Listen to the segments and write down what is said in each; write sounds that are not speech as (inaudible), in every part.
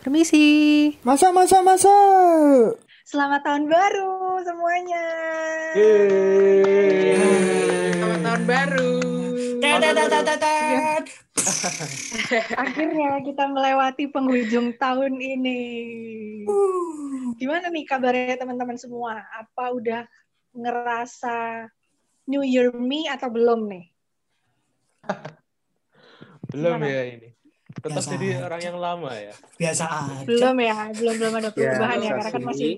Permisi. Masa, masa, masa. Selamat tahun baru semuanya. Selamat tahun baru. (laughs) Akhirnya kita melewati penghujung tahun ini. Gimana nih kabarnya teman-teman semua? Apa udah ngerasa New Year me atau belum nih? Belum Gimana? ya ini. Tetap Biasa jadi aja. orang yang lama ya. Biasa aja. Belum ya, belum belum ada perubahan ya, masa karena kan sih? masih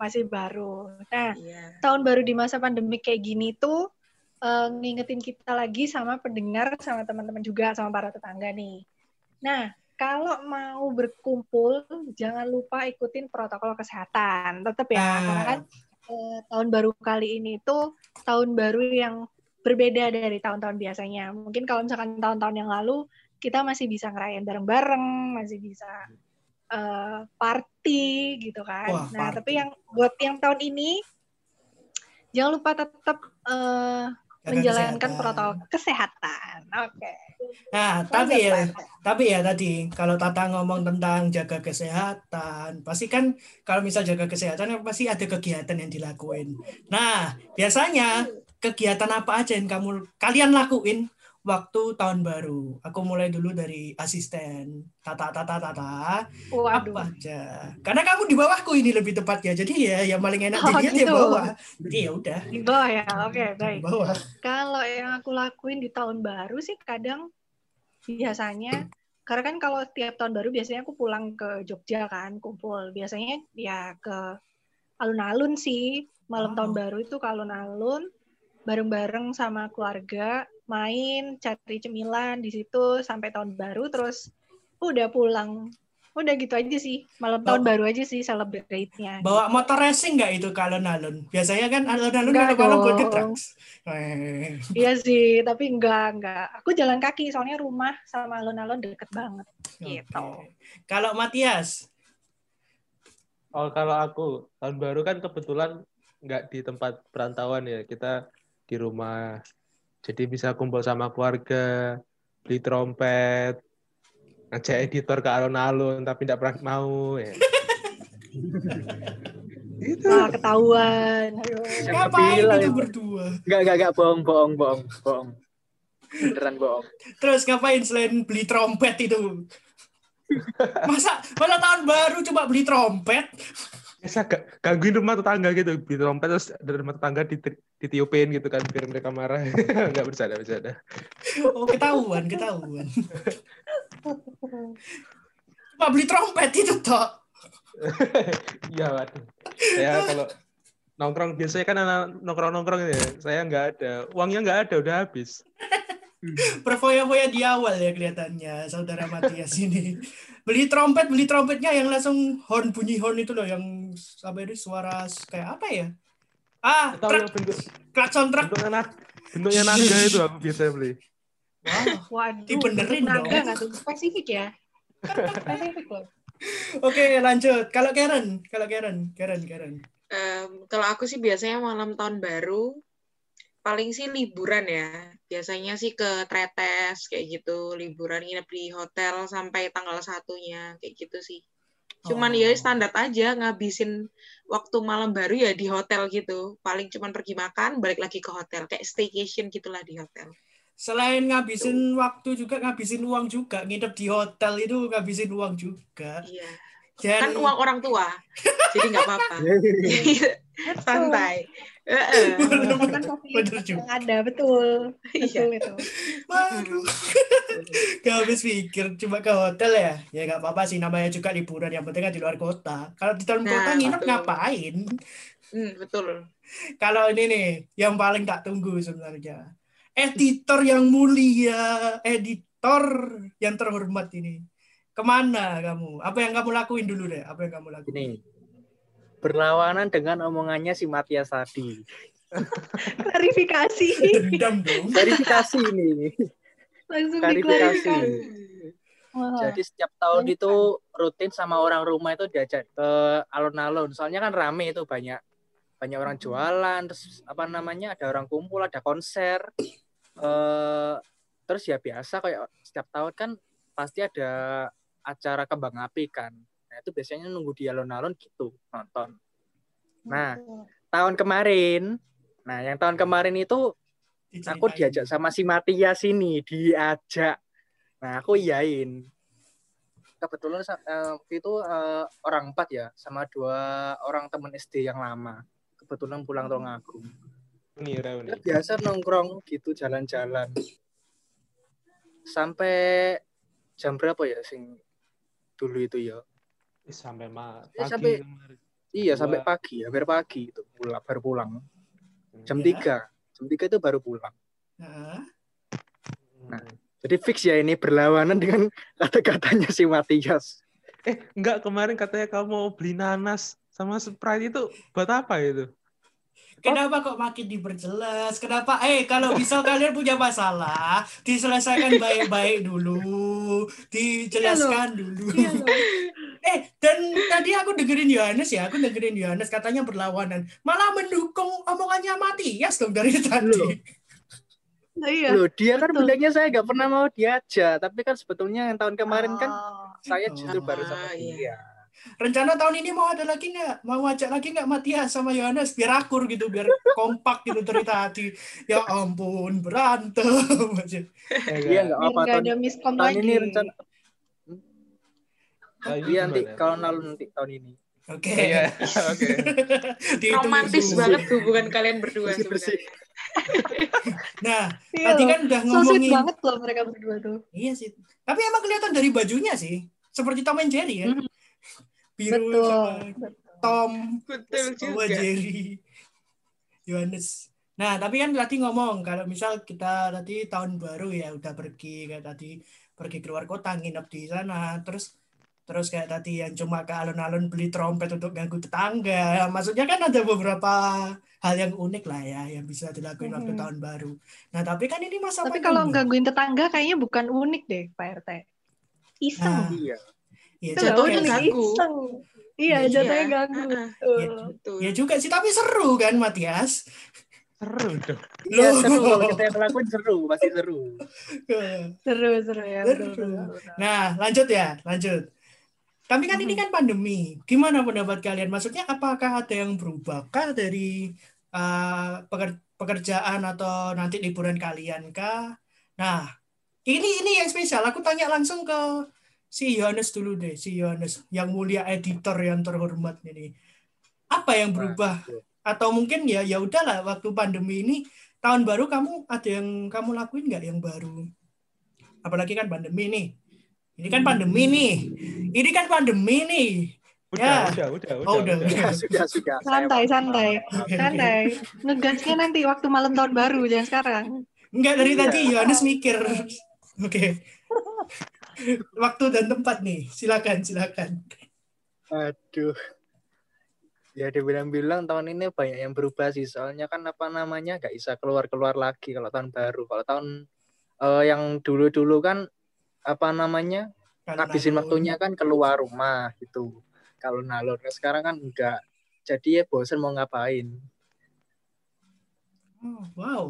masih baru. Nah, Iya. tahun baru di masa pandemi kayak gini tuh eh, ngingetin kita lagi sama pendengar, sama teman-teman juga, sama para tetangga nih. Nah, kalau mau berkumpul, jangan lupa ikutin protokol kesehatan. Tetap ya, Ah. karena kan eh, tahun baru kali ini tuh tahun baru yang berbeda dari tahun-tahun biasanya. Mungkin kalau misalkan tahun-tahun yang lalu, kita masih bisa ngerayain bareng-bareng, masih bisa eh, party gitu kan. Wah, nah, party. tapi yang buat yang tahun ini jangan lupa tetap eh, Jaga menjalankan kesehatan. protokol kesehatan. Oke. Nah, tapi ya, tapi ya tadi kalau Tata ngomong tentang jaga kesehatan, pasti kan kalau misal jaga kesehatan kan pasti ada kegiatan yang dilakuin. Nah, biasanya kegiatan apa aja yang kamu kalian lakuin waktu tahun baru? Aku mulai dulu dari asisten. Tata tata tata Waduh. apa aja. Karena kamu di bawahku ini lebih tepatnya. Jadi ya yang paling enak (laughs) Oh, ya gitu. bawah. Jadi ya udah, Di bawah ya. Oke, di baik. bawah. Kalau yang aku lakuin di tahun baru sih kadang biasanya karena kan kalau tiap tahun baru biasanya aku pulang ke Jogja kan kumpul. Biasanya ya ke alun-alun sih. Malam Oh. tahun baru itu ke alun-alun bareng-bareng sama keluarga main cari cemilan di situ sampai tahun baru terus udah pulang. Udah gitu aja sih. Malam tahun Oh. baru aja sih celebrate-nya. Bawa motor racing nggak itu ke alun-alun? Biasanya kan alun-alun kalau dong. getraks. Eh, Iya sih, tapi enggak, enggak. Aku jalan kaki, soalnya rumah sama alun-alun deket banget. Gitu. oke. Kalau Matias, Oh kalau aku tahun baru kan kebetulan nggak di tempat perantauan ya. Kita di rumah. Jadi bisa kumpul sama keluarga, beli trompet, ngajak editor ke alun-alun tapi tidak pernah mau ya. (laughs) itu. Wah, ketahuan. Ayo. Ngapain itu berdua? Enggak, enggak, enggak, bohong, bohong, bohong, bohong. Beneran bohong. Terus ngapain selain beli trompet itu? (laughs) Masa masa tahun baru cuma beli trompet? Biasa ga- gangguin rumah tetangga gitu, beli trompet terus dari rumah tetangga diti- ditiupin gitu kan biar mereka marah. (laughs) Nggak bercanda bercanda. Oh ketahuan, ketahuan. Cuma beli trompet itu toh. (laughs) Iya waduh. Saya kalau nongkrong biasanya kan anak nongkrong-nongkrong ya. Saya nggak ada, uangnya nggak ada, udah habis. Berfoya-foya di awal ya kelihatannya saudara Matias ini. Beli trompet, beli trompetnya yang langsung horn bunyi horn itu loh yang sampai itu suara kayak apa ya? Ah, Tahu truk, yang bentuk klakson truk. bentuknya naga, bentuknya naga itu aku biasanya beli. Wah, Waduh, Dibenerin naga dong. nggak tuh? Spesifik ya? Spesifik loh. Oke, lanjut. Kalau Karen, kalau Karen, Karen, Karen. Em, kalau aku sih biasanya malam tahun baru paling sih liburan ya. Biasanya sih ke Tretes kayak gitu, liburan nginep di hotel sampai tanggal satunya kayak gitu sih. Cuman Oh. ya standar aja ngabisin waktu malam baru ya di hotel gitu. Paling cuman pergi makan, balik lagi ke hotel kayak staycation gitulah di hotel. Selain ngabisin waktu juga ngabisin uang juga. Nginep di hotel itu ngabisin uang juga. Iya. Dan Kan uang orang tua. jadi nggak apa-apa. (laughs) Santai. (laughs) Kan Bener juga. yang ada, betul. Iya. Betul itu. Waduh. (laughs) Gak habis pikir cuma ke hotel ya. Ya nggak apa-apa sih namanya juga liburan yang penting kan di luar kota. Kalau di dalam Nah, kota nginep betul. ngapain? Hmm, betul. Kalau ini nih yang paling tak tunggu sebenarnya. Editor yang mulia, editor yang terhormat ini. Ke mana kamu? Apa yang kamu lakuin dulu deh? Apa yang kamu lakuin? Ini berlawanan dengan omongannya si Matias tadi. (laughs) Klarifikasi. Dendam dong. Verifikasi ini. Langsung Klarifikasi. Jadi setiap tahun itu rutin sama orang rumah itu diajak ke alun-alun. Soalnya kan rame itu banyak banyak orang jualan, terus apa namanya ada orang kumpul, ada konser. Eh terus ya biasa kayak setiap tahun kan pasti ada acara kembang api kan. Itu biasanya nunggu di alun-alun gitu nonton. Nah, tahun kemarin, nah yang tahun kemarin itu aku diajak sama si Matias ini, diajak. Nah, aku iyain. Kebetulan uh, itu uh, orang empat ya, sama dua orang teman SD yang lama. Kebetulan pulang tolong aku. Ini reuni. Biasa nongkrong gitu jalan-jalan. Sampai jam berapa ya sing dulu itu ya? Sampai ma Ya, pagi sampai- kemarin. Iya, Dua. sampai pagi, hampir pagi itu pulang baru pulang. Jam Ya. tiga, jam tiga itu baru pulang. Nah, Nah. Jadi fix ya ini berlawanan dengan (laughs) kata-katanya si Matias. Eh, enggak kemarin katanya kamu mau beli nanas sama Sprite itu buat apa itu? Kenapa kok makin diperjelas? Kenapa? Eh, kalau misal kalian punya masalah, diselesaikan baik-baik dulu, dijelaskan dulu. Iya. (laughs) Eh, dan tadi aku dengerin Yohanes ya, aku dengerin Yohanes katanya berlawanan, malah mendukung omongannya Matias dong dari tadi. Nah, iya. Loh, dia kan betul. bilangnya saya nggak pernah mau diajak, tapi kan sebetulnya yang tahun kemarin kan Oh. saya Oh. justru baru sama Ah, iya. Rencana tahun ini mau ada lagi nggak? Mau ajak lagi nggak Matias sama Yohanes? Biar akur gitu, biar kompak gitu dari tadi. Ya ampun, berantem aja. Iya nggak Biar apa nggak tahun, ada miskom tahun lagi. ini rencana iya nanti kalau lalu nanti tahun ini. Oke. Iya, oke. (laughs) Romantis banget hubungan kalian berdua sebenarnya. (laughs) Nah, Iya tadi kan udah So ngomongin. banget loh mereka berdua tuh. Iya sih. Tapi emang kelihatan dari bajunya sih. Seperti Tom and Jerry ya. Mhm. Biru Betul. sama betul. Tom Betul sama juga. Jerry. Yohanes. Nah, tapi kan tadi ngomong kalau misal kita tadi tahun baru ya udah pergi kayak tadi pergi keluar kota nginep di sana terus terus kayak tadi yang cuma ke alun-alun beli trompet untuk ganggu tetangga. Maksudnya kan ada beberapa hal yang unik lah ya yang bisa dilakuin waktu Mhm. tahun baru. Nah, tapi kan ini masa Tapi pandemi. kalau gangguin tetangga kayaknya bukan unik deh, Pak RT. Iseng. Nah, Iya. Iya, Itu jatuhnya ganggu. iseng. Iya, Iya. jatuhnya ganggu. Betul. Iya. Betul. Ya juga sih, tapi seru kan Matias? Seru dong. Iya Loh. seru (laughs) kalau kita yang ngelakuin seru, pasti seru. Seru, seru ya. Seru. betul. Nah, lanjut ya, lanjut. Tapi kan ini kan pandemi. Gimana pendapat kalian? Maksudnya apakah ada yang berubah kah dari uh, peker- pekerjaan atau nanti liburan kalian kah? Nah, ini ini yang spesial. Aku tanya langsung ke si Yohanes dulu deh, si Yohanes yang mulia editor yang terhormat ini. Apa yang berubah? Atau mungkin ya ya udahlah waktu pandemi ini tahun baru kamu ada yang kamu lakuin nggak yang baru? Apalagi kan pandemi nih. Ini kan pandemi nih. Ini kan pandemi nih. Udah, Ya. udah, udah, Oh, udah. Ya, (laughs) sudah sudah. Saya Santai, santai. Santai. Ngegasnya nanti waktu malam tahun baru, jangan sekarang. Enggak dari Iya. tadi Yohanes mikir. Oke. Waktu dan tempat nih. Silakan, silakan. Aduh. Ya dibilang-bilang tahun ini banyak yang berubah sih. Soalnya kan apa namanya nggak bisa keluar-keluar lagi kalau tahun baru. Kalau tahun eh, yang dulu-dulu kan apa namanya ngabisin waktunya kan keluar rumah gitu. Kalau nalur Nah, sekarang kan enggak. Jadi ya bosen mau ngapain. Oh, wow.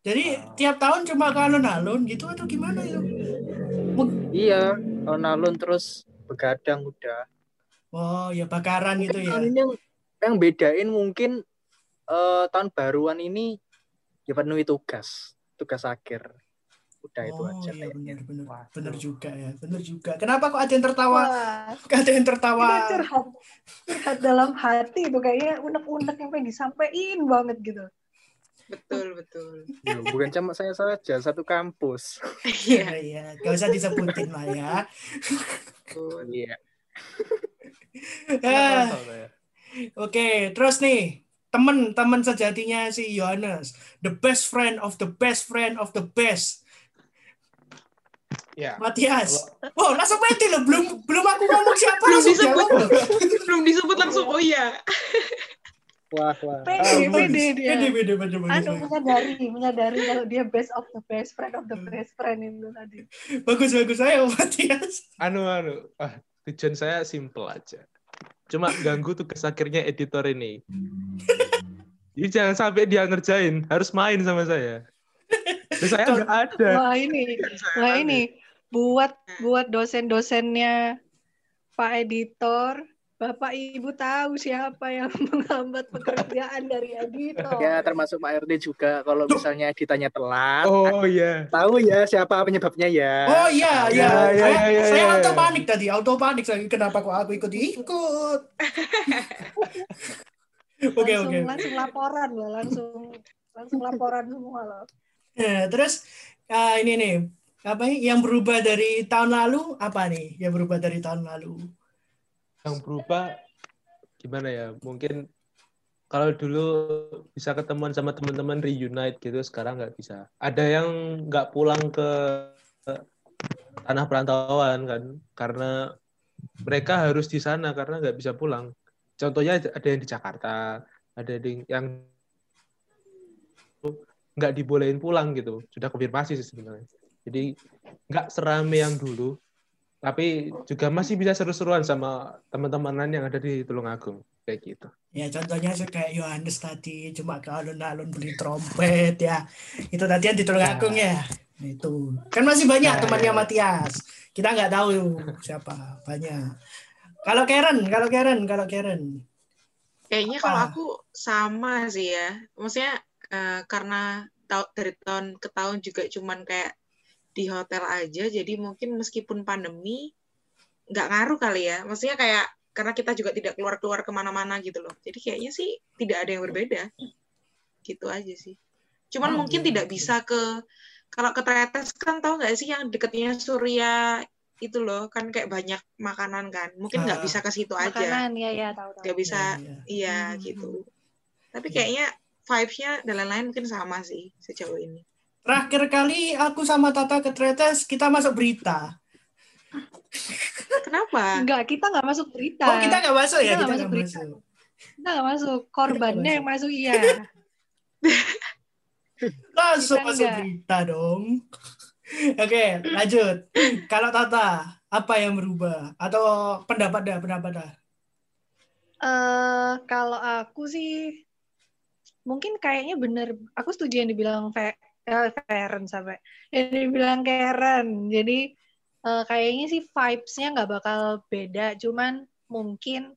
Jadi Wow. tiap tahun cuma ke alun-alun gitu atau gimana itu? Iya, kalau nalun terus begadang udah. Oh, ya bakaran gitu ya. Yang, yang bedain mungkin eh, tahun baruan ini dipenuhi tugas, tugas akhir. Udah itu Oh, aja iya benar benar. Waduh. Benar juga ya. Benar juga. Kenapa kok ada yang tertawa? Wah, Ada yang tertawa. curhat. Curhat dalam hati itu kayaknya unek-unek yang pengen disampaikan banget gitu. Betul, betul. Loh, bukan cuma saya saja, satu kampus. Iya. Iya, iya. Gak usah disebutin lah ya. betul. Iya. Ah. Oke, terus nih teman-teman sejatinya si Yohanes, the best friend of the best friend of the best, Ya. Matias. Oh, langsung pede loh, belum belum aku ngomong siapa Belum langsung disebut. Belum disebut langsung, oh iya. Wah, wah. Pede, Ah, pede dia. Pede, pede, pede, bagus, Anu menyadari, menyadari kalau dia best of the best friend of the best friend itu tadi. bagus, bagus saya Matias. Anu, anu. Ah, tujuan saya simple aja. Cuma ganggu tugas akhirnya editor ini. Jadi jangan sampai dia ngerjain, harus main sama saya. Dan saya nggak ada. Wah ini, wah ini buat buat dosen-dosennya Pak Editor, Bapak Ibu tahu siapa yang (laughs) menghambat pekerjaan dari editor. Ya termasuk Pak RD juga kalau misalnya ditanya telat. Oh iya. Tahu ya siapa penyebabnya ya. Oh iya, iya. Ya, ya, saya, ya, ya, saya ya. auto panik tadi, auto panik saya. Kenapa kok aku ikut-ikut? (laughs) Oke, oke. langsung laporan loh, langsung langsung laporan semua loh. Nah, terus ah, ini nih, apa nih yang berubah dari tahun lalu apa nih? Yang berubah dari tahun lalu? Yang berubah gimana ya? Mungkin kalau dulu bisa ketemuan sama teman-teman reunite gitu, sekarang nggak bisa. Ada yang nggak pulang ke tanah perantauan kan, karena mereka harus di sana karena nggak bisa pulang. Contohnya ada yang di Jakarta, ada yang nggak dibolehin pulang gitu. Sudah konfirmasi sih sebenarnya. Jadi nggak serame yang dulu, tapi juga masih bisa seru-seruan sama teman-temanan yang ada di Tulungagung kayak gitu. Ya contohnya kayak Yohanes tadi cuma ke alun-alun beli trompet ya. Itu tadi yang di Tulungagung ya. Nah, itu kan masih banyak Ya, temannya ya. Matias. Kita nggak tahu siapa banyak. Kalau Karen, kalau Karen, kalau Karen. Kayaknya Apa? kalau aku sama sih ya. Maksudnya eh, karena tau- dari tahun ke tahun juga cuman kayak di hotel aja, jadi mungkin meskipun pandemi nggak ngaruh kali ya. Maksudnya kayak karena kita juga tidak keluar-keluar ke mana-mana gitu loh. Jadi kayaknya sih tidak ada yang berbeda. Gitu aja sih. Cuman Oh, mungkin iya, tidak oke. bisa ke kalau ke Tretes kan tahu nggak sih yang deketnya Surya itu loh kan kayak banyak makanan kan. Mungkin nggak Ah. bisa ke situ aja. Makanan ya ya tahu tahu. Nggak bisa Ya, ya. Iya Hmm. gitu. Tapi Iya. kayaknya vibes-nya dan lain-lain mungkin sama sih sejauh ini. Terakhir kali aku sama Tata ke Tretes, kita masuk berita. Kenapa? Enggak, kita nggak masuk berita. Oh, kita nggak masuk ya? Kita nggak Kita masuk nggak berita. masuk. Kita nggak masuk. Korbannya yang masuk iya. (laughs) Langsung Kita masuk nggak. berita dong. (laughs) Oke, lanjut. Kalau Tata, apa yang berubah? Atau pendapat dah, pendapat dah. Eh kalau aku sih mungkin kayaknya bener. Aku setuju yang dibilang Fe, eh, Feren sampai yang dibilang Karen. Jadi eh, kayaknya sih vibes-nya nggak bakal beda. Cuman mungkin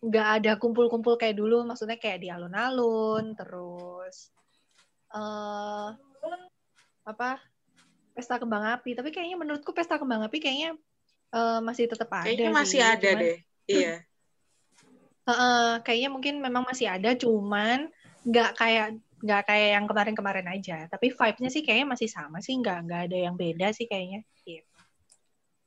nggak ada kumpul-kumpul kayak dulu. Maksudnya kayak di alun-alun, terus eh apa pesta kembang api. Tapi kayaknya menurutku pesta kembang api kayaknya eh, masih tetap ada. Kayaknya masih sih. ada Cuman- deh. Iya. (laughs) Heeh, kayaknya mungkin memang masih ada, cuman nggak kayak nggak kayak yang kemarin-kemarin aja. Tapi vibe-nya sih kayaknya masih sama sih, nggak nggak ada yang beda sih kayaknya. Gitu.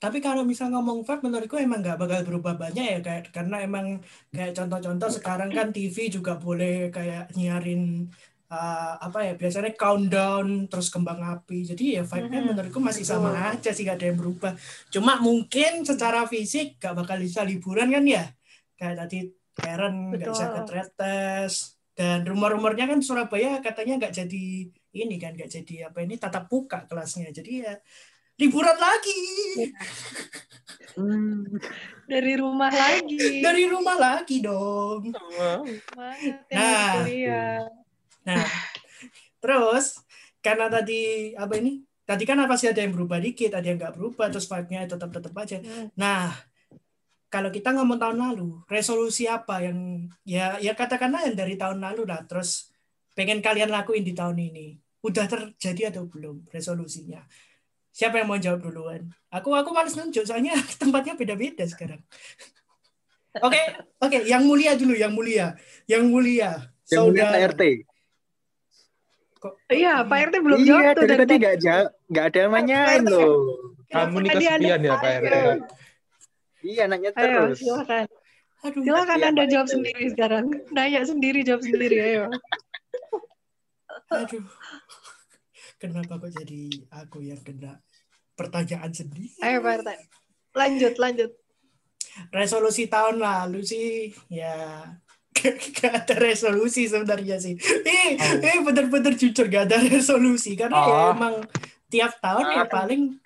Tapi kalau misal ngomong vibe, menurutku emang nggak bakal berubah banyak ya, kayak karena emang kayak contoh-contoh sekarang kan TV juga boleh kayak nyiarin uh, apa ya biasanya countdown terus kembang api. Jadi ya vibe-nya Mhm, menurutku masih sama aja sih nggak ada yang berubah. Cuma mungkin secara fisik nggak bakal bisa liburan kan ya. Kayak tadi Karen nggak bisa ke. Tretes dan rumor-rumornya kan Surabaya katanya nggak jadi ini kan nggak jadi apa ini tatap muka kelasnya. Jadi ya liburan lagi. Dari rumah lagi. dari rumah lagi dong. Nah. Nah, terus karena tadi apa ini? Tadi kan pasti ada yang berubah dikit, ada yang nggak berubah, terus vibe-nya tetap tetap aja. Hmm. Nah, kalau kita ngomong tahun lalu, resolusi apa yang ya ya katakanlah yang dari tahun lalu lah, terus pengen kalian lakuin di tahun ini, udah terjadi atau belum resolusinya? Siapa yang mau jawab duluan? Aku aku males nunjuk, soalnya (laughs) tempatnya beda-beda sekarang. (laughs) Oke, oke, yang mulia dulu, yang mulia, yang mulia. Yang mulia Saudara. Pak RT. Kok- Iya, Pak RT belum iya, jawab tuh dari tadi nggak jawab, nggak ada yang nanyain loh. Kamu nih Tadi ada kesepian ya Pak RT. Ayo, Iya, nanya ayo terus. silakan. Aduh, Silakan Anda jawab sendiri sekarang. Nanya sendiri, jawab sendiri, ayo. aduh. Kenapa kok jadi aku yang kena pertanyaan sendiri? Ayo Pak RT. Lanjut, lanjut. Resolusi tahun lalu sih, ya (laughs) gak ada resolusi sebenarnya sih. Eh, Oh. eh bener-bener jujur gak ada resolusi karena ya Ah. emang tiap tahun ya paling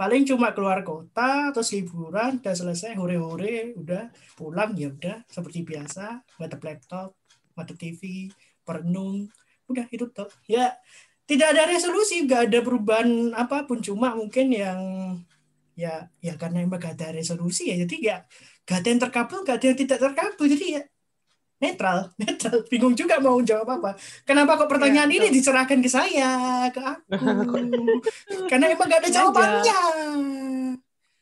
paling cuma keluar kota terus liburan udah selesai hore-hore udah pulang ya udah seperti biasa ngadep laptop ngadep TV perenung udah itu tuh. Ya tidak ada resolusi nggak ada perubahan apa pun cuma mungkin yang ya ya karena emang gak ada resolusi ya jadi ya gak ada yang terkabul gak ada yang tidak terkabul jadi ya netral (laughs) netral bingung juga mau jawab apa kenapa kok pertanyaan Ya, ini diserahkan ke saya ke aku (laughs) karena emang gak ada Sengaja. jawabannya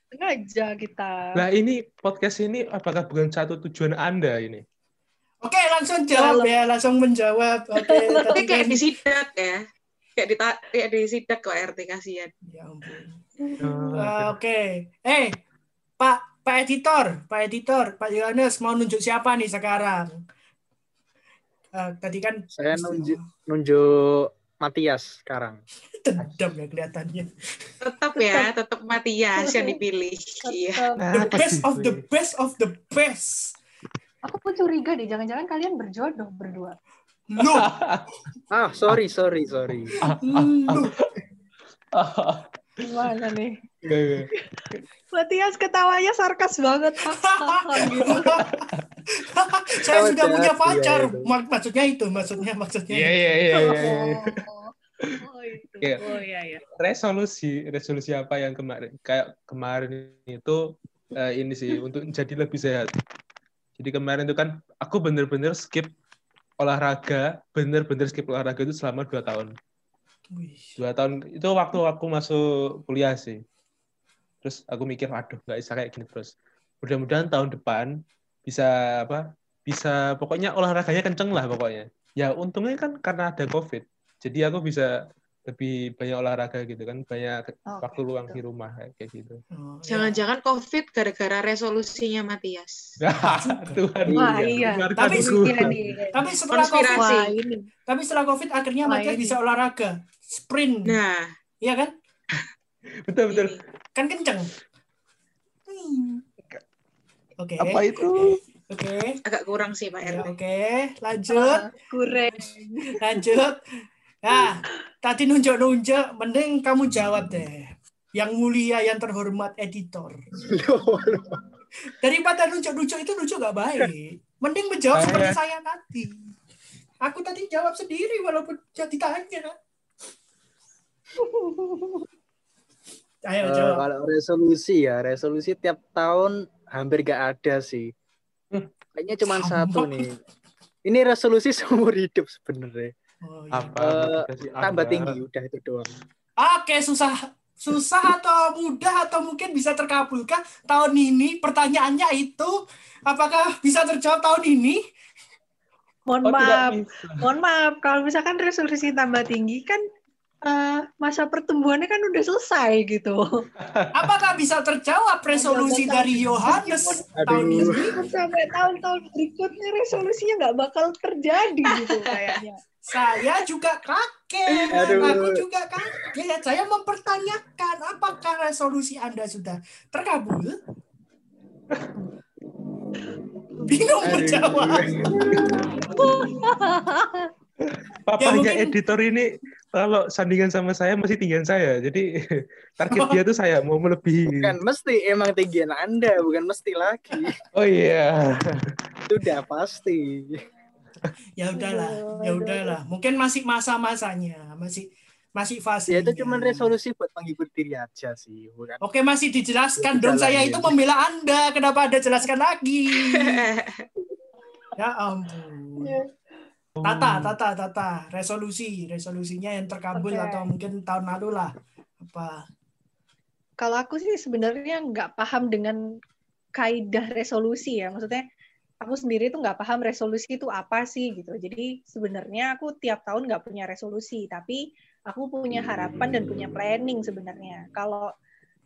Sengaja kita. Nah ini podcast ini apakah bukan satu tujuan Anda ini? oke langsung jawab ya langsung menjawab oke (laughs) Tapi kayak kan di sidak ya. Kayak di kayak di sidak kok RT kasihan. ya ampun Oh, Ah, Oke. Eh, Pak Pak editor, Pak editor, Pak Yohanes mau nunjuk siapa nih sekarang? Eh, tadi kan Saya nunjuk nunjuk Matias sekarang. (laughs) dendam ya kelihatannya. Tetap ya, tetap Matias yang dipilih. Iya. The best of the best of the best. Aku pun curiga deh, jangan-jangan kalian berjodoh berdua. Loh, (laughs) Ah, sorry, sorry, sorry. loh. (laughs) Gimana nih? Enggak, enggak. Matias ketawanya sarkas banget. Gitu. Saya sudah punya hati ya pacar. Maksudnya itu, maksudnya maksudnya. Iya iya iya iya. iya. Oh, itu. Iya. Oh iya iya. Resolusi resolusi apa yang kemarin kayak kemarin itu eh, ini sih untuk jadi lebih sehat. Jadi kemarin itu kan aku bener-bener skip olahraga, bener-bener skip olahraga itu selama dua tahun. Dua tahun itu waktu aku masuk kuliah sih. Terus aku mikir, aduh nggak bisa kayak gini terus. Mudah-mudahan tahun depan bisa apa? Bisa pokoknya olahraganya kenceng lah pokoknya. Ya untungnya kan karena ada COVID. Jadi aku bisa lebih banyak olahraga gitu kan, banyak Oke, waktu luang betul. di rumah kayak gitu. Oh, ya. Jangan-jangan COVID gara-gara resolusinya Matias. (laughs) Tuhan. Wah, iya. keluarga Tapi-. Iya nih. Tapi setelah Konspirasi. COVID, Wah, ini. tapi setelah COVID akhirnya Wah, Matias ini. bisa olahraga, sprint, Nah, iya kan? (laughs) betul betul. ini. Kan kenceng. Hmm. Oke. Apa itu? Oke. agak kurang sih Pak Ya, RT. Oke, lanjut, Ah, Kurang. lanjut. Nah, tadi nunjuk-nunjuk, mending kamu jawab deh. Yang mulia, yang terhormat editor. (laughs) Daripada nunjuk-nunjuk itu nunjuk gak baik. Mending menjawab seperti saya tadi. Aku tadi jawab sendiri walaupun jadi tanya. (laughs) Ayo Eh, jawab. kalau resolusi ya, resolusi tiap tahun hampir gak ada sih. Hmm. Kayaknya cuma Sama. satu nih. Ini resolusi (laughs) seumur hidup sebenarnya. Oh, iya. Apa? Motivasi Tambah tinggi, udah itu doang. Oke, susah. Susah atau mudah atau mungkin bisa terkabulkah tahun ini? Pertanyaannya itu apakah bisa terjawab tahun ini? Mohon Oh, maaf. Mohon maaf, kalau misalkan resolusi tambah tinggi kan eh, masa pertumbuhannya kan udah selesai gitu. Apakah bisa terjawab resolusi dari Yohanes tahun ini? Sampai tahun-tahun berikutnya resolusinya nggak bakal terjadi gitu kayaknya. (laughs) Saya juga kaget. Aduh. Aku juga kaget. Saya mempertanyakan apakah resolusi Anda sudah terkabul? Bingung menjawab. (laughs) Papanya mungkin- editor ini kalau sandingan sama saya masih tinggian saya. Jadi (laughs) target dia tuh saya mau melebihi. Bukan mesti, emang tinggian Anda, bukan mesti lagi. Oh iya. Sudah pasti. Ya udahlah, ya udahlah. Mungkin masih masa-masanya, masih masih fase. Ya itu cuma resolusi buat menghibur diri aja sih, bukan. Oke, masih dijelaskan dong. Saya jalanin. itu membela Anda. Kenapa Anda jelaskan lagi? (laughs) Ya ampun. Tata, tata, tata. Resolusi, resolusinya yang terkabul Oke. atau mungkin tahun lalu lah. Apa? Kalau aku sih sebenarnya nggak paham dengan kaidah resolusi ya. Maksudnya aku sendiri tuh nggak paham resolusi itu apa sih gitu. Jadi sebenarnya aku tiap tahun nggak punya resolusi, tapi aku punya harapan dan punya planning sebenarnya. Kalau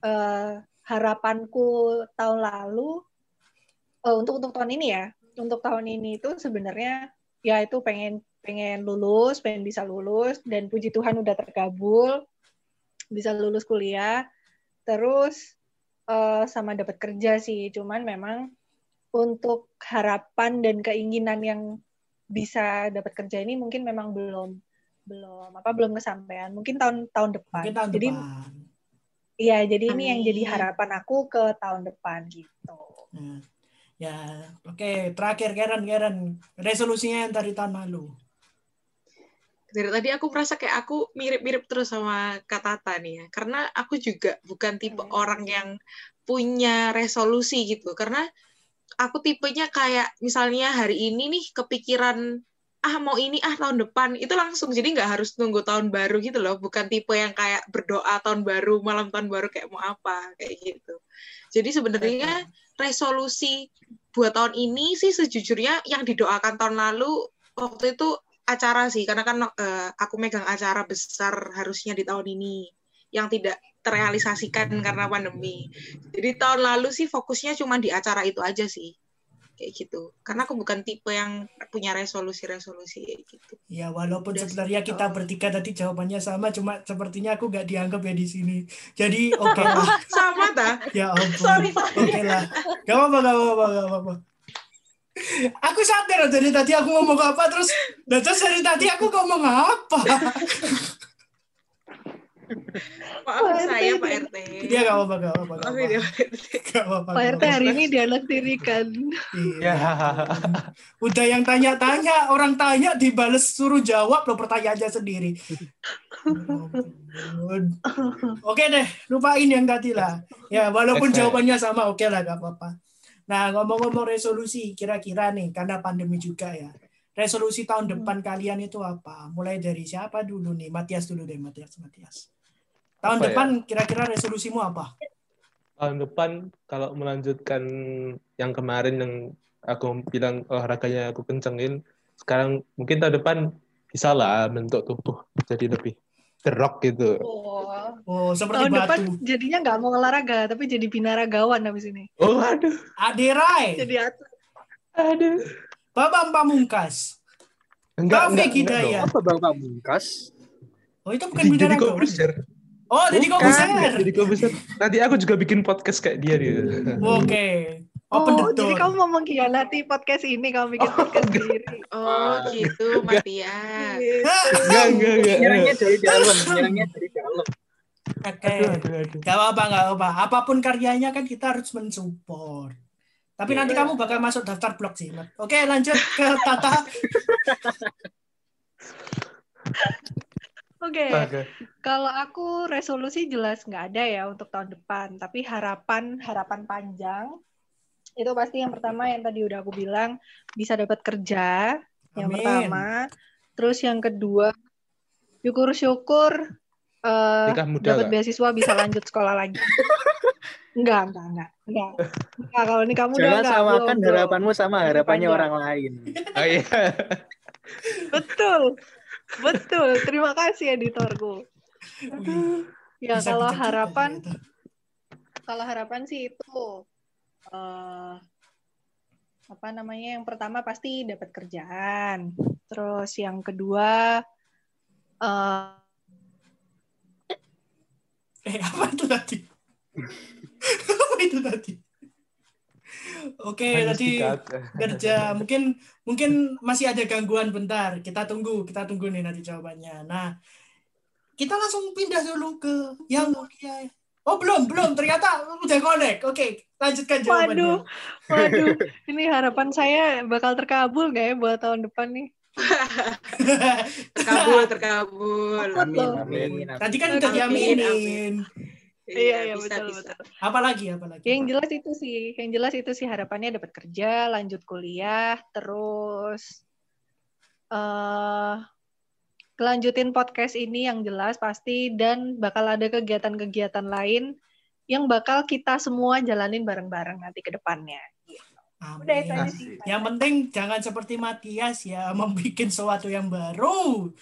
eh, harapanku tahun lalu eh, untuk untuk tahun ini ya, untuk tahun ini itu sebenarnya ya itu pengen pengen lulus, pengen bisa lulus dan puji Tuhan udah terkabul bisa lulus kuliah. Terus eh, sama dapat kerja sih cuman memang untuk harapan dan keinginan yang bisa dapat kerja ini mungkin memang belum belum apa belum kesampaian. Mungkin tahun tahun depan. Mungkin tahun jadi iya jadi ini yang Amin. jadi harapan aku ke tahun depan gitu. Ya, ya. oke. Terakhir, Karen, Karen. Resolusinya yang dari tahun lalu. dari tadi aku merasa kayak aku mirip-mirip terus sama Kak Tata nih ya. Karena aku juga bukan tipe orang yang punya resolusi gitu. Karena aku tipenya kayak misalnya hari ini nih kepikiran ah mau ini ah tahun depan itu langsung jadi nggak harus nunggu tahun baru gitu loh bukan tipe yang kayak berdoa tahun baru malam tahun baru kayak mau apa kayak gitu jadi sebenarnya resolusi buat tahun ini sih sejujurnya yang didoakan tahun lalu waktu itu acara sih karena kan uh, aku megang acara besar harusnya di tahun ini yang tidak terrealisasikan karena pandemi. Jadi tahun lalu sih fokusnya cuma di acara itu aja sih kayak gitu. Karena aku bukan tipe yang punya resolusi-resolusi kayak gitu. Ya walaupun Udah sebenarnya kita bertiga tadi jawabannya sama cuma sepertinya aku nggak dianggap ya di sini. Jadi oke okay lah. (laughs) Sama ta ya ampun. Oke okay lah. Gak apa-apa gak apa-apa gak apa-apa. Aku sadar dari tadi aku ngomong apa terus dan terus dari tadi aku ngomong apa (laughs) Maaf saya Pak RT. Dia gak apa-apa, gak apa-apa. Maaf ya Pak RT. Gak apa-apa. Pak RT hari ini tirikan. Iya. Udah yang tanya-tanya, orang tanya dibales suruh jawab loh pertanyaannya sendiri. (laughs) oke deh, lupain yang tadi lah. Ya, walaupun jawabannya sama, oke lah, gak apa-apa. Nah, ngomong-ngomong resolusi, kira-kira nih, karena pandemi juga ya. Resolusi tahun depan kalian itu apa? Mulai dari siapa dulu nih? Matias dulu deh, Matias. Matias. Tahun apa depan ya? kira-kira resolusimu apa? Tahun depan kalau melanjutkan yang kemarin yang aku bilang olahraganya aku kencengin, sekarang mungkin tahun depan bisa lah bentuk tubuh jadi lebih gerok gitu. Oh, oh seperti tahun batu. depan jadinya nggak mau olahraga tapi jadi binaragawan habis ini. Oh aduh. Aderai. Jadi atlet. Aduh. Babang Pamungkas. Enggak, Kafe enggak, enggak, Apa Babang Pamungkas? Oh itu bukan binaragawan. Jadi Oh, jadi Kobuser. Jadi Kobuser. Nanti aku juga bikin podcast kayak dia dia. Oke. Okay. Open oh, jadi kamu mau mengkhianati podcast ini, kamu bikin oh, podcast sendiri. Oh, gitu, Matias. Enggak, enggak, enggak. Nyerangnya dari dalam, nyerangnya dari dalam. Oke. Okay. Gak apa-apa, gak apa-apa. Apa pun karyanya kan kita harus mensupport. Tapi yeah. nanti kamu bakal masuk daftar blog sih. Oke, lanjut ke Tata. (laughs) Oke. Okay. Okay. Kalau aku resolusi jelas nggak ada ya untuk tahun depan, tapi harapan harapan panjang itu pasti yang pertama yang tadi udah aku bilang bisa dapat kerja Amin. yang pertama, terus yang kedua syukur-syukur uh, dapat beasiswa bisa lanjut sekolah lagi. (laughs) Enggak, enggak, enggak. Enggak. enggak kalau ini kamu Jangan udah samakan harapanmu sama harapannya orang lain. Oh iya. Betul. Betul, terima kasih editorku. Ya Bisa kalau harapan, kalau harapan sih itu uh, apa namanya? Yang pertama pasti dapat kerjaan. Terus yang kedua, uh, eh apa itu tadi? (laughs) apa itu tadi? Oke, okay, tadi kerja mungkin mungkin masih ada gangguan bentar. Kita tunggu, kita tunggu nih nanti jawabannya. Nah, kita langsung pindah dulu ke yang mulia. Oh belum, belum. Ternyata udah connect. Oke, okay, lanjutkan jawabannya. Waduh, waduh. Ini harapan saya bakal terkabul nggak ya buat tahun depan nih? (laughs) terkabul, terkabul. Amin, amin. Tadi kan udah diaminin. Iya, iya bisa, betul bisa. betul. Apalagi apalagi. Yang jelas itu sih, yang jelas itu sih harapannya dapat kerja, lanjut kuliah, terus uh, kelanjutin podcast ini yang jelas pasti dan bakal ada kegiatan-kegiatan lain yang bakal kita semua jalanin bareng-bareng nanti ke depannya. Amin. Udah itu aja sih. Yang penting jangan seperti Matias ya, (laughs) membuat sesuatu yang baru.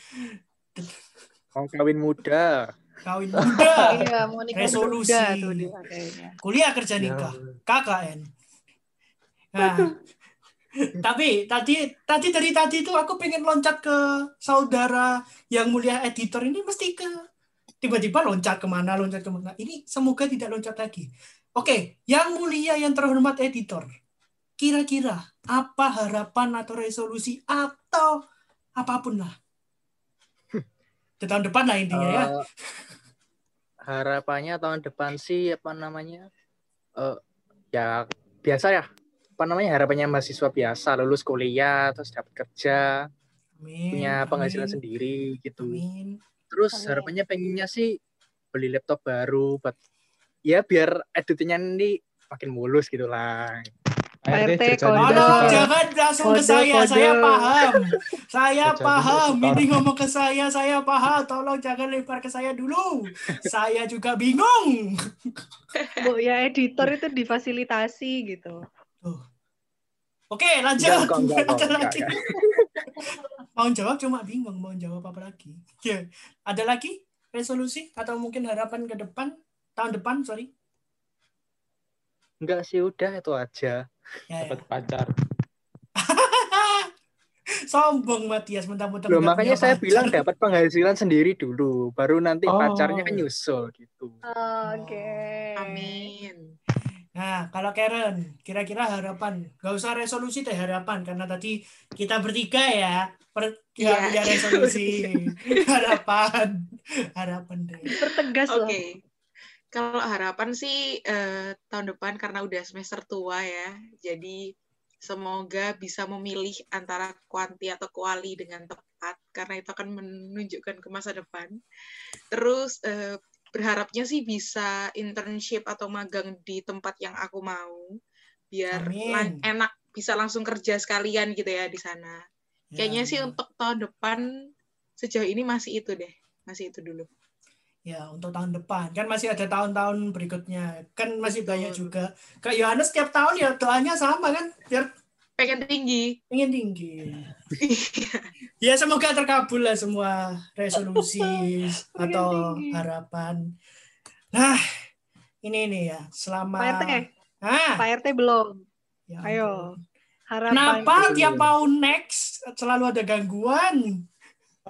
Mau kawin muda kawin (laughs) muda, iya, mau nikah resolusi, muda tuh dia, kuliah kerja ya nikah, ya. KKN. Nah, (laughs) tapi tadi tadi dari tadi itu aku pengen loncat ke saudara yang mulia editor ini mesti ke tiba-tiba loncat ke mana loncat ke mana. Ini semoga tidak loncat lagi. Oke yang mulia yang terhormat editor. Kira-kira apa harapan atau resolusi atau apa pun lah. (laughs) Di tahun depan lah intinya uh, ya. Eh, harapannya tahun depan sih apa namanya uh, ya biasa ya apa namanya harapannya mahasiswa biasa lulus kuliah terus dapat kerja Amin. punya penghasilan amin, sendiri gitu. Amin. Terus Amin. harapannya pengennya sih beli laptop baru buat ya biar editingnya ini makin mulus gitu RT, kode. juga Tolong suka. jangan langsung ke saya, kode. saya paham. Saya Kode paham. Ini ngomong ke saya, saya paham. Tolong jangan lempar ke saya dulu. Saya juga bingung. (laughs) Bu, ya editor itu difasilitasi gitu. Tuh. Oke, lanjut. Enggak, enggak, Ada enggak, lagi. Mau jawab cuma bingung mau jawab apa lagi. Ya. Ada lagi resolusi atau mungkin harapan ke depan tahun depan, sorry. Enggak sih udah itu aja. Ya, ya. Dapat pacar. (laughs) Sombong Matias mentang-mentang Loh, makanya saya pacar. bilang dapat penghasilan sendiri dulu, baru nanti Oh. pacarnya kan nyusul gitu. Oke. Amin. Nah, kalau Karen, kira-kira harapan, gak usah resolusi deh harapan, karena tadi kita bertiga ya, per, ya, punya resolusi, (laughs) harapan, harapan deh. Pertegas Oke. loh. Kalau harapan sih eh, tahun depan karena udah semester tua ya, jadi semoga bisa memilih antara kuanti atau kuali dengan tepat karena itu akan menunjukkan ke masa depan. Terus eh, berharapnya sih bisa internship atau magang di tempat yang aku mau biar Amin. enak bisa langsung kerja sekalian gitu ya di sana. Ya, Kayaknya sih ya. untuk tahun depan sejauh ini masih itu deh, masih itu dulu. Ya, untuk tahun depan. Kan masih ada tahun-tahun berikutnya. Kan masih banyak juga. Kak Yohanes setiap tahun ya doanya sama kan, biar Pengen tinggi. ingin tinggi. Ya semoga terkabul lah semua resolusi (laughs) atau tinggi. harapan. Nah, ini nih ya, selama Pak RT, Ah, Pak RT belum. ya Ayo. Harapan. Kenapa tiap mau next selalu ada gangguan?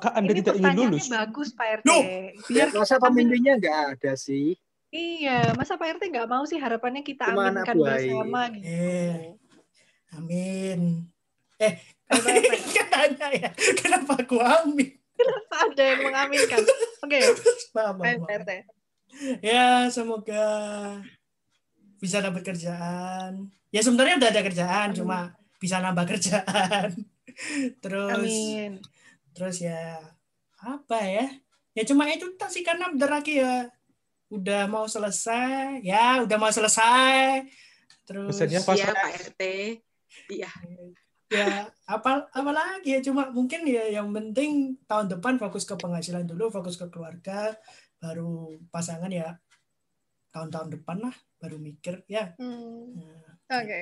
Maka Anda Ini tidak ingin pertanyaannya lulus. bagus Pak RT. Loh. Biar Masa kita amin- pemimpinnya nggak ada sih? Iya, masa Pak RT nggak mau sih harapannya kita Cuma anak aminkan bersama gitu. Eh. Amin. Eh, (laughs) katanya ya, kenapa aku amin? ada yang mengaminkan. Oke, (laughs) Maaf, maaf, ayo maaf. Pak RT. Ya, semoga bisa dapat kerjaan. Ya sebenarnya udah ada kerjaan, Amin. cuma bisa nambah (laughs) kerjaan. Terus Amin. Terus ya apa ya? Ya cuma itu tak sih karena bentar lagi ya udah mau selesai. Ya, udah mau selesai. Terus Pesannya Pas- Iya Pak RT. Iya. ya apa apa lagi ya cuma mungkin ya yang penting tahun depan fokus ke penghasilan dulu fokus ke keluarga baru pasangan ya tahun-tahun depan lah baru mikir ya Hmm, Nah, Oke.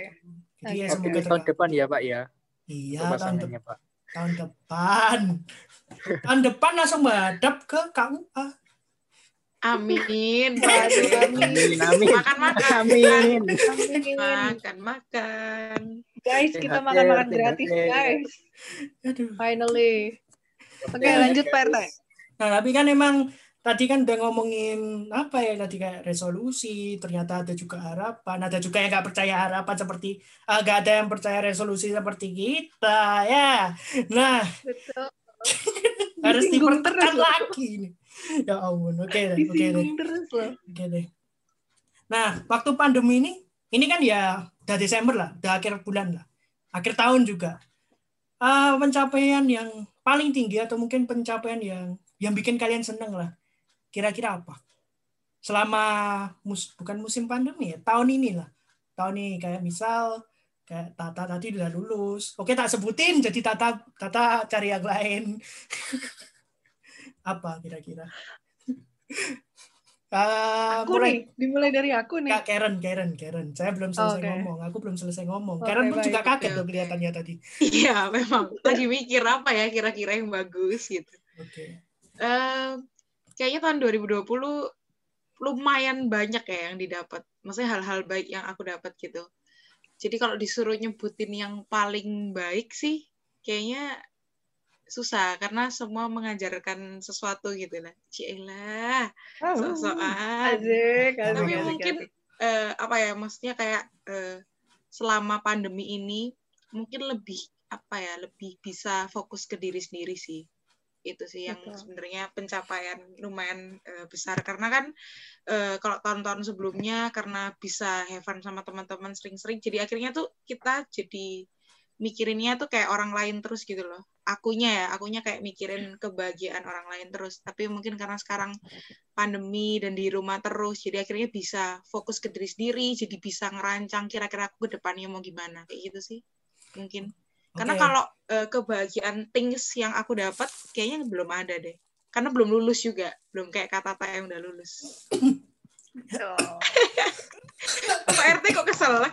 jadi ya Oke. semoga Tahun terkabul. depan ya Pak ya, iya tahun, de- pasangannya Pak. Tahun depan tahun depan langsung menghadap ke KUA Amin. Amin. Amin, amin. Makan makan. Amin. Amin. Makan makan. Guys, kita THR, makan-makan gratis, guys. aduh Finally. Oke, lanjut Pak RT. nah tapi kan emang tadi kan udah ngomongin apa ya tadi kayak resolusi ternyata ada juga harapan ada juga yang nggak percaya harapan seperti ah, nggak ada yang percaya resolusi seperti kita ya. Nah Betul. (laughs) harus dipertekan lagi nih ya ampun oke oke deh. Nah waktu pandemi ini ini kan ya udah Desember lah udah akhir bulan lah akhir tahun juga. Ah, pencapaian yang paling tinggi atau mungkin pencapaian yang yang bikin kalian seneng lah kira-kira apa selama mus bukan musim pandemi ya tahun ini lah tahun ini kayak misal kayak Tata tadi udah lulus oke tak sebutin jadi Tata Tata cari yang lain (laughs) apa kira-kira (laughs) Ah, Aku mulai nih, dimulai dari aku nih. Kak Karen, Karen, Karen. Saya belum selesai Oke. ngomong. Aku belum selesai ngomong. Oke, Karen pun juga baik. kaget Oke, loh kelihatannya tadi. Iya, memang. Lagi mikir apa ya kira-kira yang bagus gitu. Oke. Eh, kayaknya tahun 2020 lumayan banyak ya yang didapat. Maksudnya hal-hal baik yang aku dapat gitu. Jadi kalau disuruh nyebutin yang paling baik sih, kayaknya susah karena semua mengajarkan sesuatu gitu lah. Cielah, sok-sokan. Asik, asik, Tapi mungkin asik. eh, apa ya maksudnya kayak eh, selama pandemi ini mungkin lebih apa ya lebih bisa fokus ke diri sendiri sih itu sih yang sebenarnya pencapaian lumayan eh, besar karena kan eh, kalau tahun-tahun sebelumnya karena bisa have fun sama teman-teman sering-sering jadi akhirnya tuh kita jadi mikirinnya tuh kayak orang lain terus gitu loh akunya ya, akunya kayak mikirin kebahagiaan orang lain terus. Tapi mungkin karena sekarang pandemi dan di rumah terus, jadi akhirnya bisa fokus ke diri sendiri, jadi bisa ngerancang kira-kira aku ke depannya mau gimana, kayak gitu sih. Mungkin. Karena Oke. kalau eh, kebahagiaan things yang aku dapat, kayaknya belum ada deh. Karena belum lulus juga, belum kayak kata yang udah lulus. Pak RT kok kesel lah?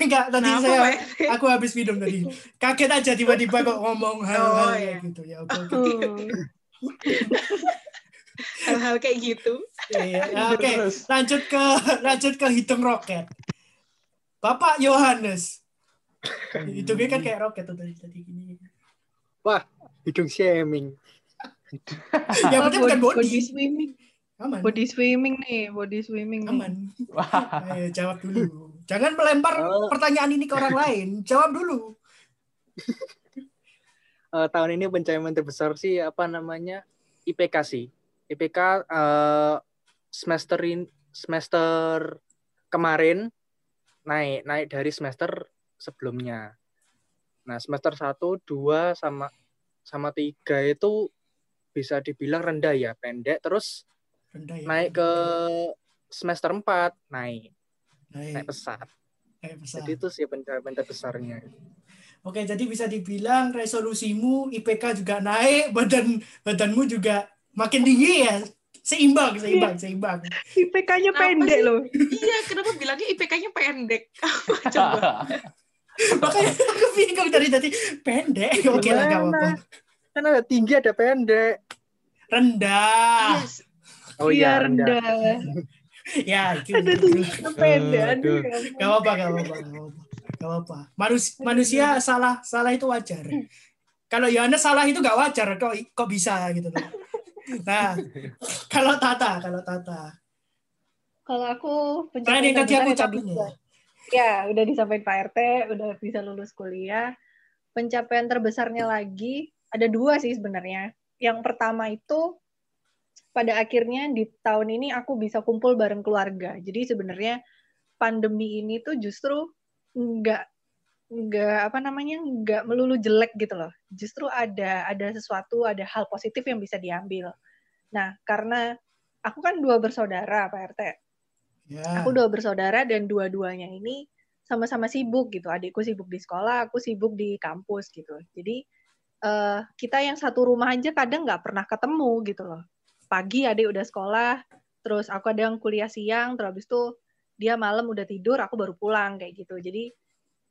Enggak, tadi Kenapa saya aku habis minum tadi. Kaget aja tiba-tiba kok ngomong hal-hal Oh, kayak iya. gitu ya. Oke. (laughs) Hal-hal kayak gitu. Iya, ya, Oke, Terus. lanjut ke lanjut ke hitung roket. Bapak Yohanes. Hitungnya kan kayak roket tuh tadi tadi gini. Hidung shaming. (laughs) Ya penting bukan body body. swimming. Aman. Body swimming nih, body swimming nih. Aman. Wah, Ayo jawab dulu. Jangan melempar Oh. pertanyaan ini ke orang (laughs) lain. Jawab dulu. Eh, tahun ini pencapaian terbesar sih apa namanya IPK sih. IPK eh, semester in- semester kemarin naik naik dari semester sebelumnya. Nah semester 1, 2 sama sama tiga itu bisa dibilang rendah ya pendek terus Rendah ya. naik ke semester 4 naik naik naik. pesat. naik pesat. Jadi itu sih pencapaian terbesarnya. Oke, jadi bisa dibilang resolusimu IPK juga naik, badan badanmu juga makin tinggi ya. Seimbang, seimbang, seimbang. IPK-nya pendek sih? loh. Iya, kenapa bilangnya IPK-nya pendek? (laughs) Coba. (laughs) (laughs) Makanya aku bingung dari tadi pendek. Oke lah, gak apa-apa. Kan ada tinggi ada pendek. Rendah. Yes. Oh iya rendah. (laughs) Ya, itu. Ada tuh pendek. Aduh. Gak apa-apa, gak apa-apa. Gak apa-apa. Apa-apa. Manusia, manusia salah salah itu wajar. Kalau Yohanes salah itu gak wajar. Kok kok bisa gitu loh. Nah, kalau Tata, kalau Tata. Kalau aku yang tadi aku ya ucapin ya. Ya, udah disampaikan Pak RT, udah bisa lulus kuliah. Pencapaian terbesarnya lagi ada dua sih sebenarnya. Yang pertama itu pada akhirnya di tahun ini aku bisa kumpul bareng keluarga. Jadi sebenarnya pandemi ini tuh justru nggak nggak apa namanya nggak melulu jelek gitu loh. Justru ada ada sesuatu ada hal positif yang bisa diambil. Nah karena aku kan dua bersaudara Pak RT. Ya. Aku dua bersaudara dan dua-duanya ini sama-sama sibuk gitu. Adikku sibuk di sekolah, aku sibuk di kampus gitu. Jadi eh, kita yang satu rumah aja kadang nggak pernah ketemu gitu loh. Pagi adik udah sekolah, terus aku ada yang kuliah siang, terus habis itu dia malam udah tidur, aku baru pulang kayak gitu. Jadi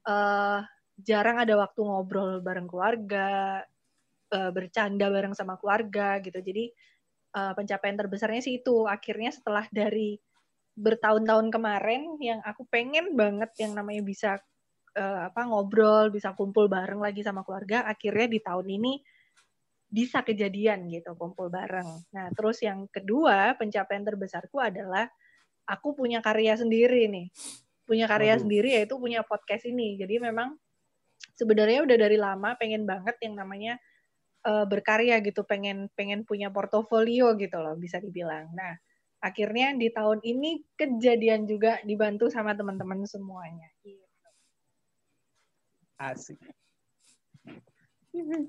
eh, jarang ada waktu ngobrol bareng keluarga, eh, bercanda bareng sama keluarga gitu. Jadi eh, pencapaian terbesarnya sih itu. Akhirnya setelah dari bertahun-tahun kemarin yang aku pengen banget yang namanya bisa eh, apa ngobrol, bisa kumpul bareng lagi sama keluarga, akhirnya di tahun ini bisa kejadian gitu kumpul bareng. Nah, terus yang kedua, pencapaian terbesarku adalah aku punya karya sendiri nih. Punya karya Waduh. sendiri yaitu punya podcast ini. Jadi memang sebenarnya udah dari lama pengen banget yang namanya eh, berkarya gitu, pengen pengen punya portofolio gitu loh, bisa dibilang. Nah, akhirnya di tahun ini kejadian juga dibantu sama teman-teman semuanya. Asik.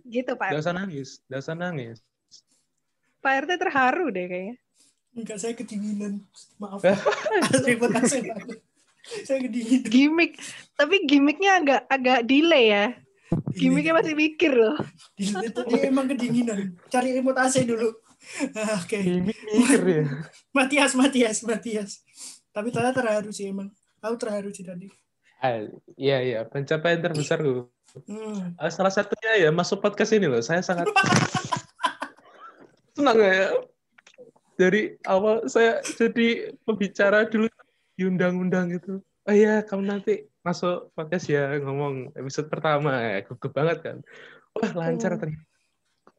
Gitu Pak Gak usah nangis, gak usah nangis. Pak RT terharu deh kayaknya. Enggak, saya kedinginan. Maaf. Saya. (laughs) Saya kedinginan. Gimik, tapi gimiknya agak agak delay ya. Gimiknya masih mikir loh. Itu dia emang kedinginan. Cari remote AC dulu. (laughs) Oke. Ya. Matias, Matias, Matias. Tapi ternyata terharu sih emang. Aku terharu sih tadi. Ah, Iya, iya. Pencapaian terbesarku. Hmm. Ah, Salah satunya ya masuk podcast ini loh. Saya sangat (laughs) senang ya. Dari awal saya jadi pembicara dulu diundang-undang gitu. Oh iya, kamu nanti masuk podcast ya ngomong episode pertama ya gugup banget kan. Wah lancar Hmm. ternyata.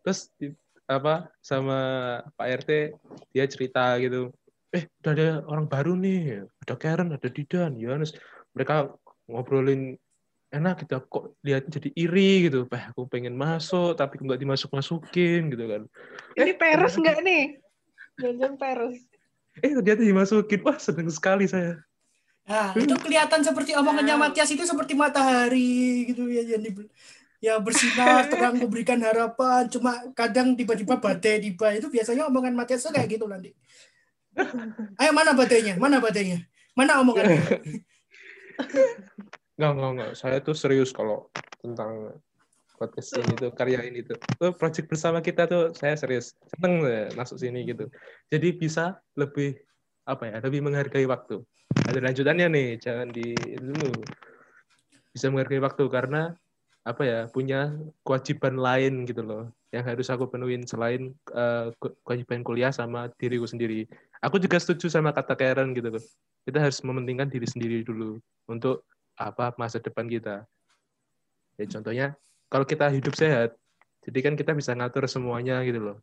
Terus di- apa sama Pak RT dia cerita gitu. Eh udah ada orang baru nih. Ada Karen, ada Didan, Yohanes. Mereka ngobrolin enak gitu kok lihat jadi iri gitu. Bah aku pengen masuk tapi nggak dimasuk masukin gitu kan. Ini peres nggak nih? Jangan peres. Eh ternyata dimasukin. Wah seneng sekali saya. Nah, itu kelihatan seperti omongannya Wow. Matias itu seperti matahari gitu ya yang di yang bersinar (laughs) terang memberikan harapan cuma kadang tiba-tiba badai tiba itu biasanya omongan Matias kayak gitu nanti ayo mana badainya mana badainya mana omongannya (laughs) Enggak, enggak, enggak. Saya tuh serius kalau tentang podcast ini tuh, karya ini tuh. Tuh project bersama kita tuh saya serius. Seneng deh masuk sini gitu. Jadi bisa lebih apa ya, lebih menghargai waktu. Ada lanjutannya nih, jangan di dulu. Bisa menghargai waktu karena apa ya, punya kewajiban lain gitu loh yang harus aku penuhin selain uh, kewajiban kuliah sama diriku sendiri. Aku juga setuju sama kata Karen gitu loh. Kita harus mementingkan diri sendiri dulu untuk apa masa depan kita. Ya contohnya kalau kita hidup sehat, jadi kan kita bisa ngatur semuanya gitu loh.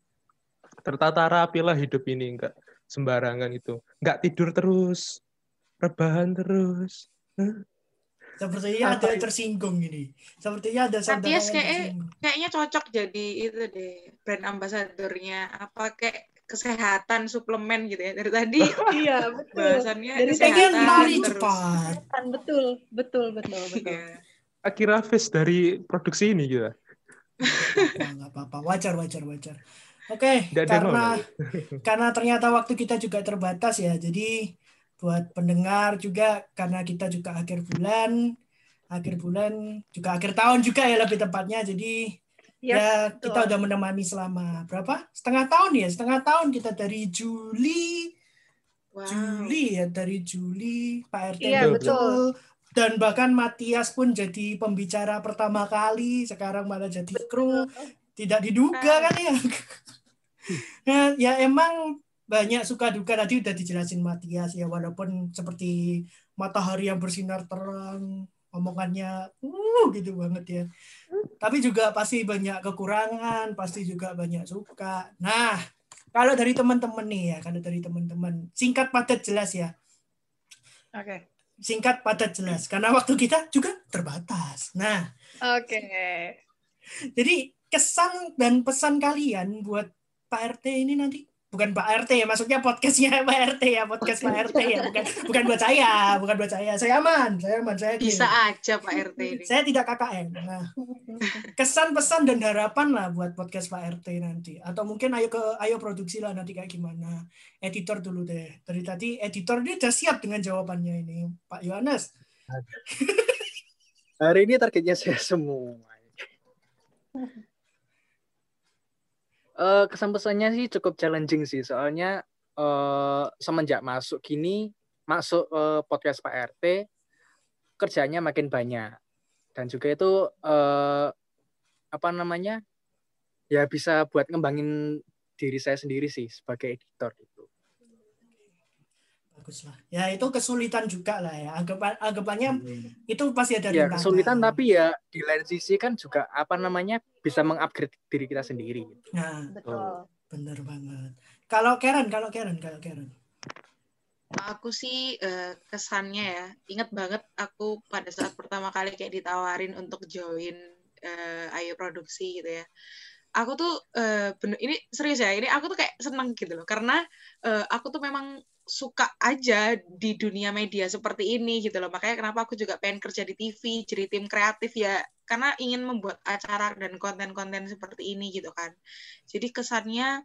Tertata rapi lah hidup ini, enggak sembarangan itu. Enggak tidur terus, rebahan terus. Sepertinya ada yang tersinggung ini. Sepertinya ada saudara Matias yang kayak, tersinggung. kayaknya cocok jadi itu deh brand ambasadornya apa kayak kesehatan suplemen gitu ya dari tadi (laughs) Iya, betul. bahasannya Dari kesehatan lari terus. cepat. Kan, betul, betul, betul, betul. Iya. Akhirnya face dari produksi ini gitu. Nggak apa-apa. Wajar, wajar, wajar. Oke, ada karena karena ternyata waktu kita juga terbatas ya. Jadi buat pendengar juga karena kita juga akhir bulan, akhir bulan juga akhir tahun juga ya lebih tepatnya. Jadi Yes, ya betul. kita udah menemani selama berapa? Setengah tahun ya, setengah tahun kita dari Juli. Wow. Juli ya dari Juli Pak RT Iya, muncul dan bahkan Matias pun jadi pembicara pertama kali. Sekarang malah jadi kru. Tidak diduga kan ya? (laughs) Nah, ya emang banyak suka duka tadi udah dijelasin Matias ya walaupun seperti matahari yang bersinar terang omongannya uh gitu banget ya. Tapi juga pasti banyak kekurangan pasti juga banyak suka. Nah kalau dari teman-teman nih ya kalau dari teman-teman singkat padat jelas ya. Oke. singkat padat jelas. Karena waktu kita juga terbatas. Nah Oke. jadi kesan dan pesan kalian buat Pak RT ini nanti bukan Pak RT ya maksudnya podcastnya (laughs) Pak RT ya podcast Pak RT ya bukan bukan buat saya bukan buat saya. Saya aman saya aman saya clear. Bisa aja Pak RT ini. saya tidak KKN nah kesan pesan dan harapan lah buat podcast Pak RT nanti. Atau mungkin ayo ke ayo produksi lah nanti kayak gimana. Editor dulu deh. Dari tadi editor dia udah siap dengan jawabannya ini Pak Yohanes. Hari ini targetnya saya semua. Eh, kesan pesannya sih cukup challenging sih, soalnya eh, semenjak masuk gini, masuk eh, podcast Pak RT, kerjanya makin banyak. Dan juga itu eh, apa namanya? Ya bisa buat ngembangin diri saya sendiri sih sebagai editor gitu. Bagus lah ya itu kesulitan juga lah ya. Anggapan anggapannya itu pasti ada Ya kesulitan tapi ya di lain sisi kan juga apa namanya bisa mengupgrade diri kita sendiri. nah Betul. bener banget. Kalau Karen kalau Karen kalau Karen. Aku sih eh, kesannya ya, ingat banget aku pada saat pertama kali kayak ditawarin untuk join eh, Ayo Produksi gitu ya. Aku tuh eh, bener, ini serius ya, ini aku tuh kayak seneng gitu loh, karena eh, aku tuh memang suka aja di dunia media seperti ini gitu loh. Makanya kenapa aku juga pengen kerja di TV, jadi tim kreatif ya, karena ingin membuat acara dan konten-konten seperti ini gitu kan. Jadi kesannya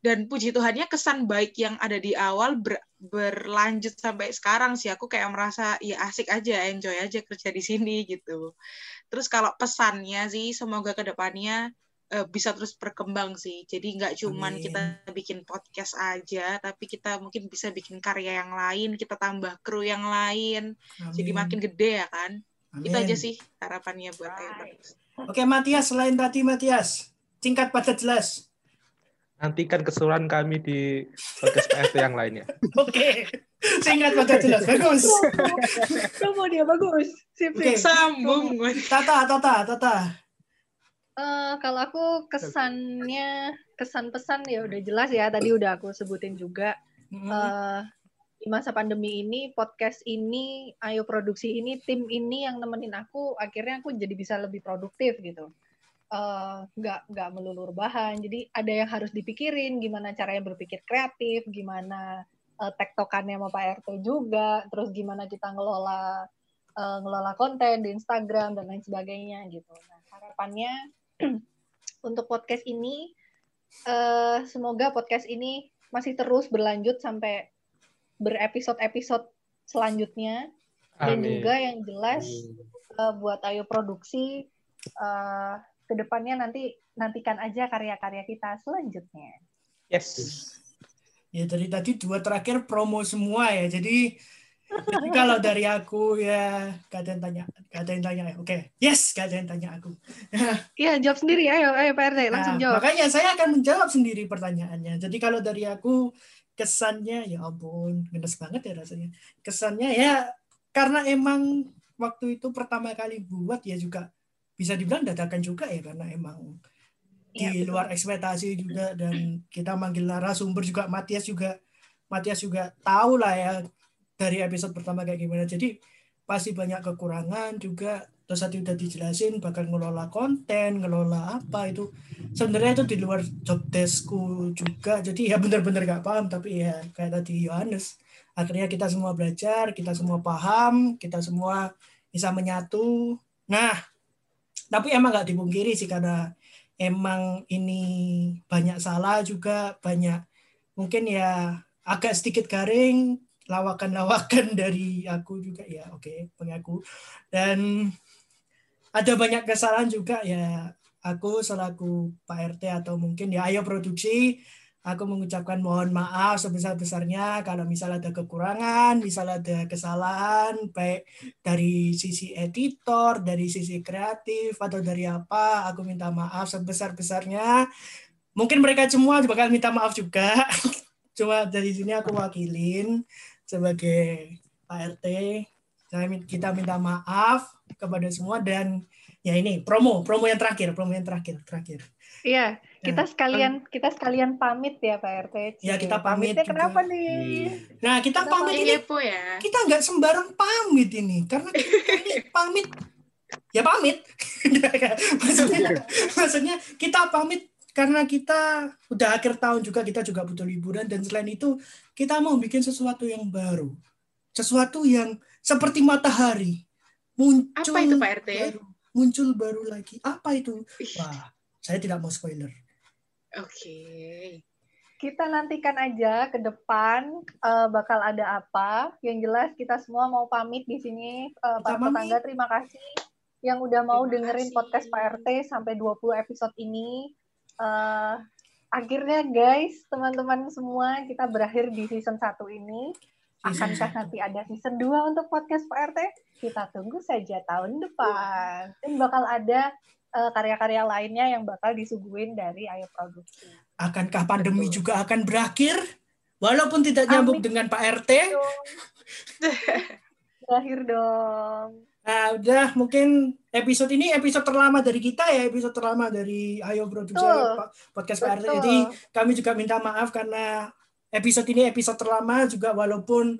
dan puji Tuhannya kesan baik yang ada di awal ber- berlanjut sampai sekarang sih aku kayak merasa ya asik aja enjoy aja kerja di sini gitu terus kalau pesannya sih semoga ke depannya eh, bisa terus berkembang sih jadi nggak cuman Amin. kita bikin podcast aja tapi kita mungkin bisa bikin karya yang lain kita tambah kru yang lain jadi Amin. makin gede ya kan itu Amin. aja sih harapannya buat. Produksi. oke Matias selain tadi Matias singkat padat jelas Nantikan keseruan kami di podcast PFT (laughs) yang lainnya. oke singkat padat jelas bagus Kamu dia bagus. Sip, sip. sambung Tata Tata Tata Eh, kalau aku kesannya kesan pesan ya udah jelas ya tadi udah aku sebutin juga. Eh, di masa pandemi ini podcast ini ayo produksi ini tim ini yang nemenin aku akhirnya aku jadi bisa lebih produktif gitu Eh, nggak nggak melulu bahan jadi ada yang harus dipikirin gimana caranya berpikir kreatif gimana eh, tektokannya sama Pak RT juga terus gimana kita ngelola uh, ngelola konten di Instagram dan lain sebagainya gitu. Nah, harapannya (clears throat) untuk podcast ini uh, semoga podcast ini masih terus berlanjut sampai berepisode-episode selanjutnya Amin. dan juga yang jelas uh, buat Ayo Produksi uh, ke depannya nanti nantikan aja karya-karya kita selanjutnya. Yes. Ya dari tadi dua terakhir promo semua ya. Jadi jadi kalau dari aku ya gak ada yang tanya, gak ada yang tanya. Oke, okay. yes, gak ada yang tanya aku. Iya, jawab sendiri. Ayo, ayo Pak RT, langsung nah, jawab. Makanya saya akan menjawab sendiri pertanyaannya. Jadi kalau dari aku kesannya ya ampun, ngenes banget ya rasanya. Kesannya ya karena emang waktu itu pertama kali buat ya juga bisa dibilang dadakan juga ya karena emang di ya, luar ekspektasi juga dan kita manggil narasumber juga Matias juga Matias juga tahu lah ya dari episode pertama kayak gimana. Jadi pasti banyak kekurangan juga. Terus tadi udah dijelasin bakal ngelola konten ngelola apa itu. Sebenarnya itu di luar job deskku juga. Jadi ya benar-benar gak paham. Tapi ya kayak tadi Yohanes. Akhirnya kita semua belajar kita semua paham kita semua bisa menyatu. Nah tapi emang nggak dipungkiri sih karena emang ini banyak salah juga banyak mungkin ya agak sedikit garing lawakan-lawakan (laughs) dari aku juga. Ya oke okay, pengaku dan ada banyak kesalahan juga. Ya aku selaku Pak RT atau mungkin ya ayo produksi. Aku mengucapkan mohon maaf sebesar-besarnya kalau misalnya ada kekurangan, misalnya ada kesalahan baik dari sisi editor, dari sisi kreatif atau dari apa, aku minta maaf sebesar-besarnya. Mungkin mereka semua bakal minta maaf juga. (laughs) Cuma dari sini aku wakilin sebagai Pak RT. Kita minta maaf kepada semua dan ya ini promo, promo yang terakhir, promo yang terakhir, terakhir. Iya, kita nah, sekalian kita sekalian pamit ya Pak RT. Ya kita pamit. Pamitnya juga. kenapa nih? Nah kita, kita pamit ini ya. kita nggak sembarang pamit ini karena (laughs) ini pamit ya pamit. (laughs) maksudnya, maksudnya kita pamit karena kita udah akhir tahun juga kita juga butuh liburan dan selain itu kita mau bikin sesuatu yang baru, sesuatu yang seperti matahari muncul. Apa itu Pak RT? Baru, muncul baru lagi. Apa itu? Wah saya tidak mau spoiler. Oke. Okay. Kita nantikan aja ke depan uh, bakal ada apa. Yang jelas kita semua mau pamit di sini uh, para tetangga terima kasih yang udah mau terima dengerin kasih. podcast Pak RT sampai 20 episode ini. Uh, akhirnya guys, teman-teman semua kita berakhir di season 1 ini. Akankah nanti ada season 2 untuk podcast Pak RT? Kita tunggu saja tahun depan. Dan bakal ada uh, karya-karya lainnya yang bakal disuguhin dari Ayo Produksi. Akankah pandemi Betul. juga akan berakhir? Walaupun tidak nyambung Amin. dengan Pak RT? (laughs) Berakhir dong. Nah, udah mungkin episode ini episode terlama dari kita ya, episode terlama dari Ayo Produksi Podcast Pak RT. Jadi kami juga minta maaf karena episode ini episode terlama juga walaupun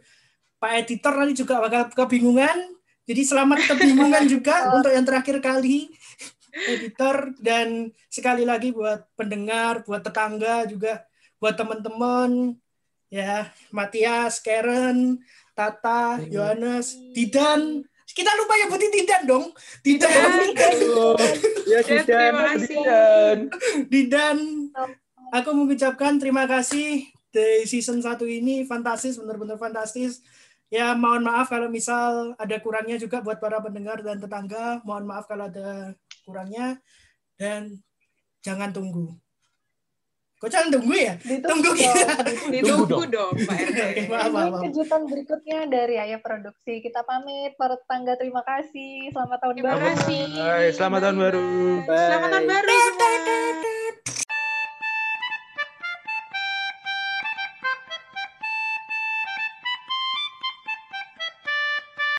Pak editor nanti juga bakal kebingungan. Jadi selamat kebingungan (laughs) juga untuk yang terakhir kali editor dan sekali lagi buat pendengar, buat tetangga juga, buat teman-teman ya, Matias, Karen, Tata, Yohanes, Didan. Kita lupa ya buat Didan dong. Didan. Ya, Didan. Didan. Didan. Aku mengucapkan terima kasih di season 1 ini fantastis, benar-benar fantastis. Ya mohon maaf kalau misal ada kurangnya juga buat para pendengar dan tetangga. Mohon maaf kalau ada kurangnya dan jangan tunggu. Kocan tunggu ya? Ditunggu, tunggu kita. Ditunggu, dong, Pak iya, RT. Iya, Ini kejutan berikutnya dari Ayah Produksi. Kita pamit, para tetangga terima kasih. Selamat tahun baru. Terima kasih. Hai, selamat tahun baru. Selamat tahun baru. Selamat tahun baru.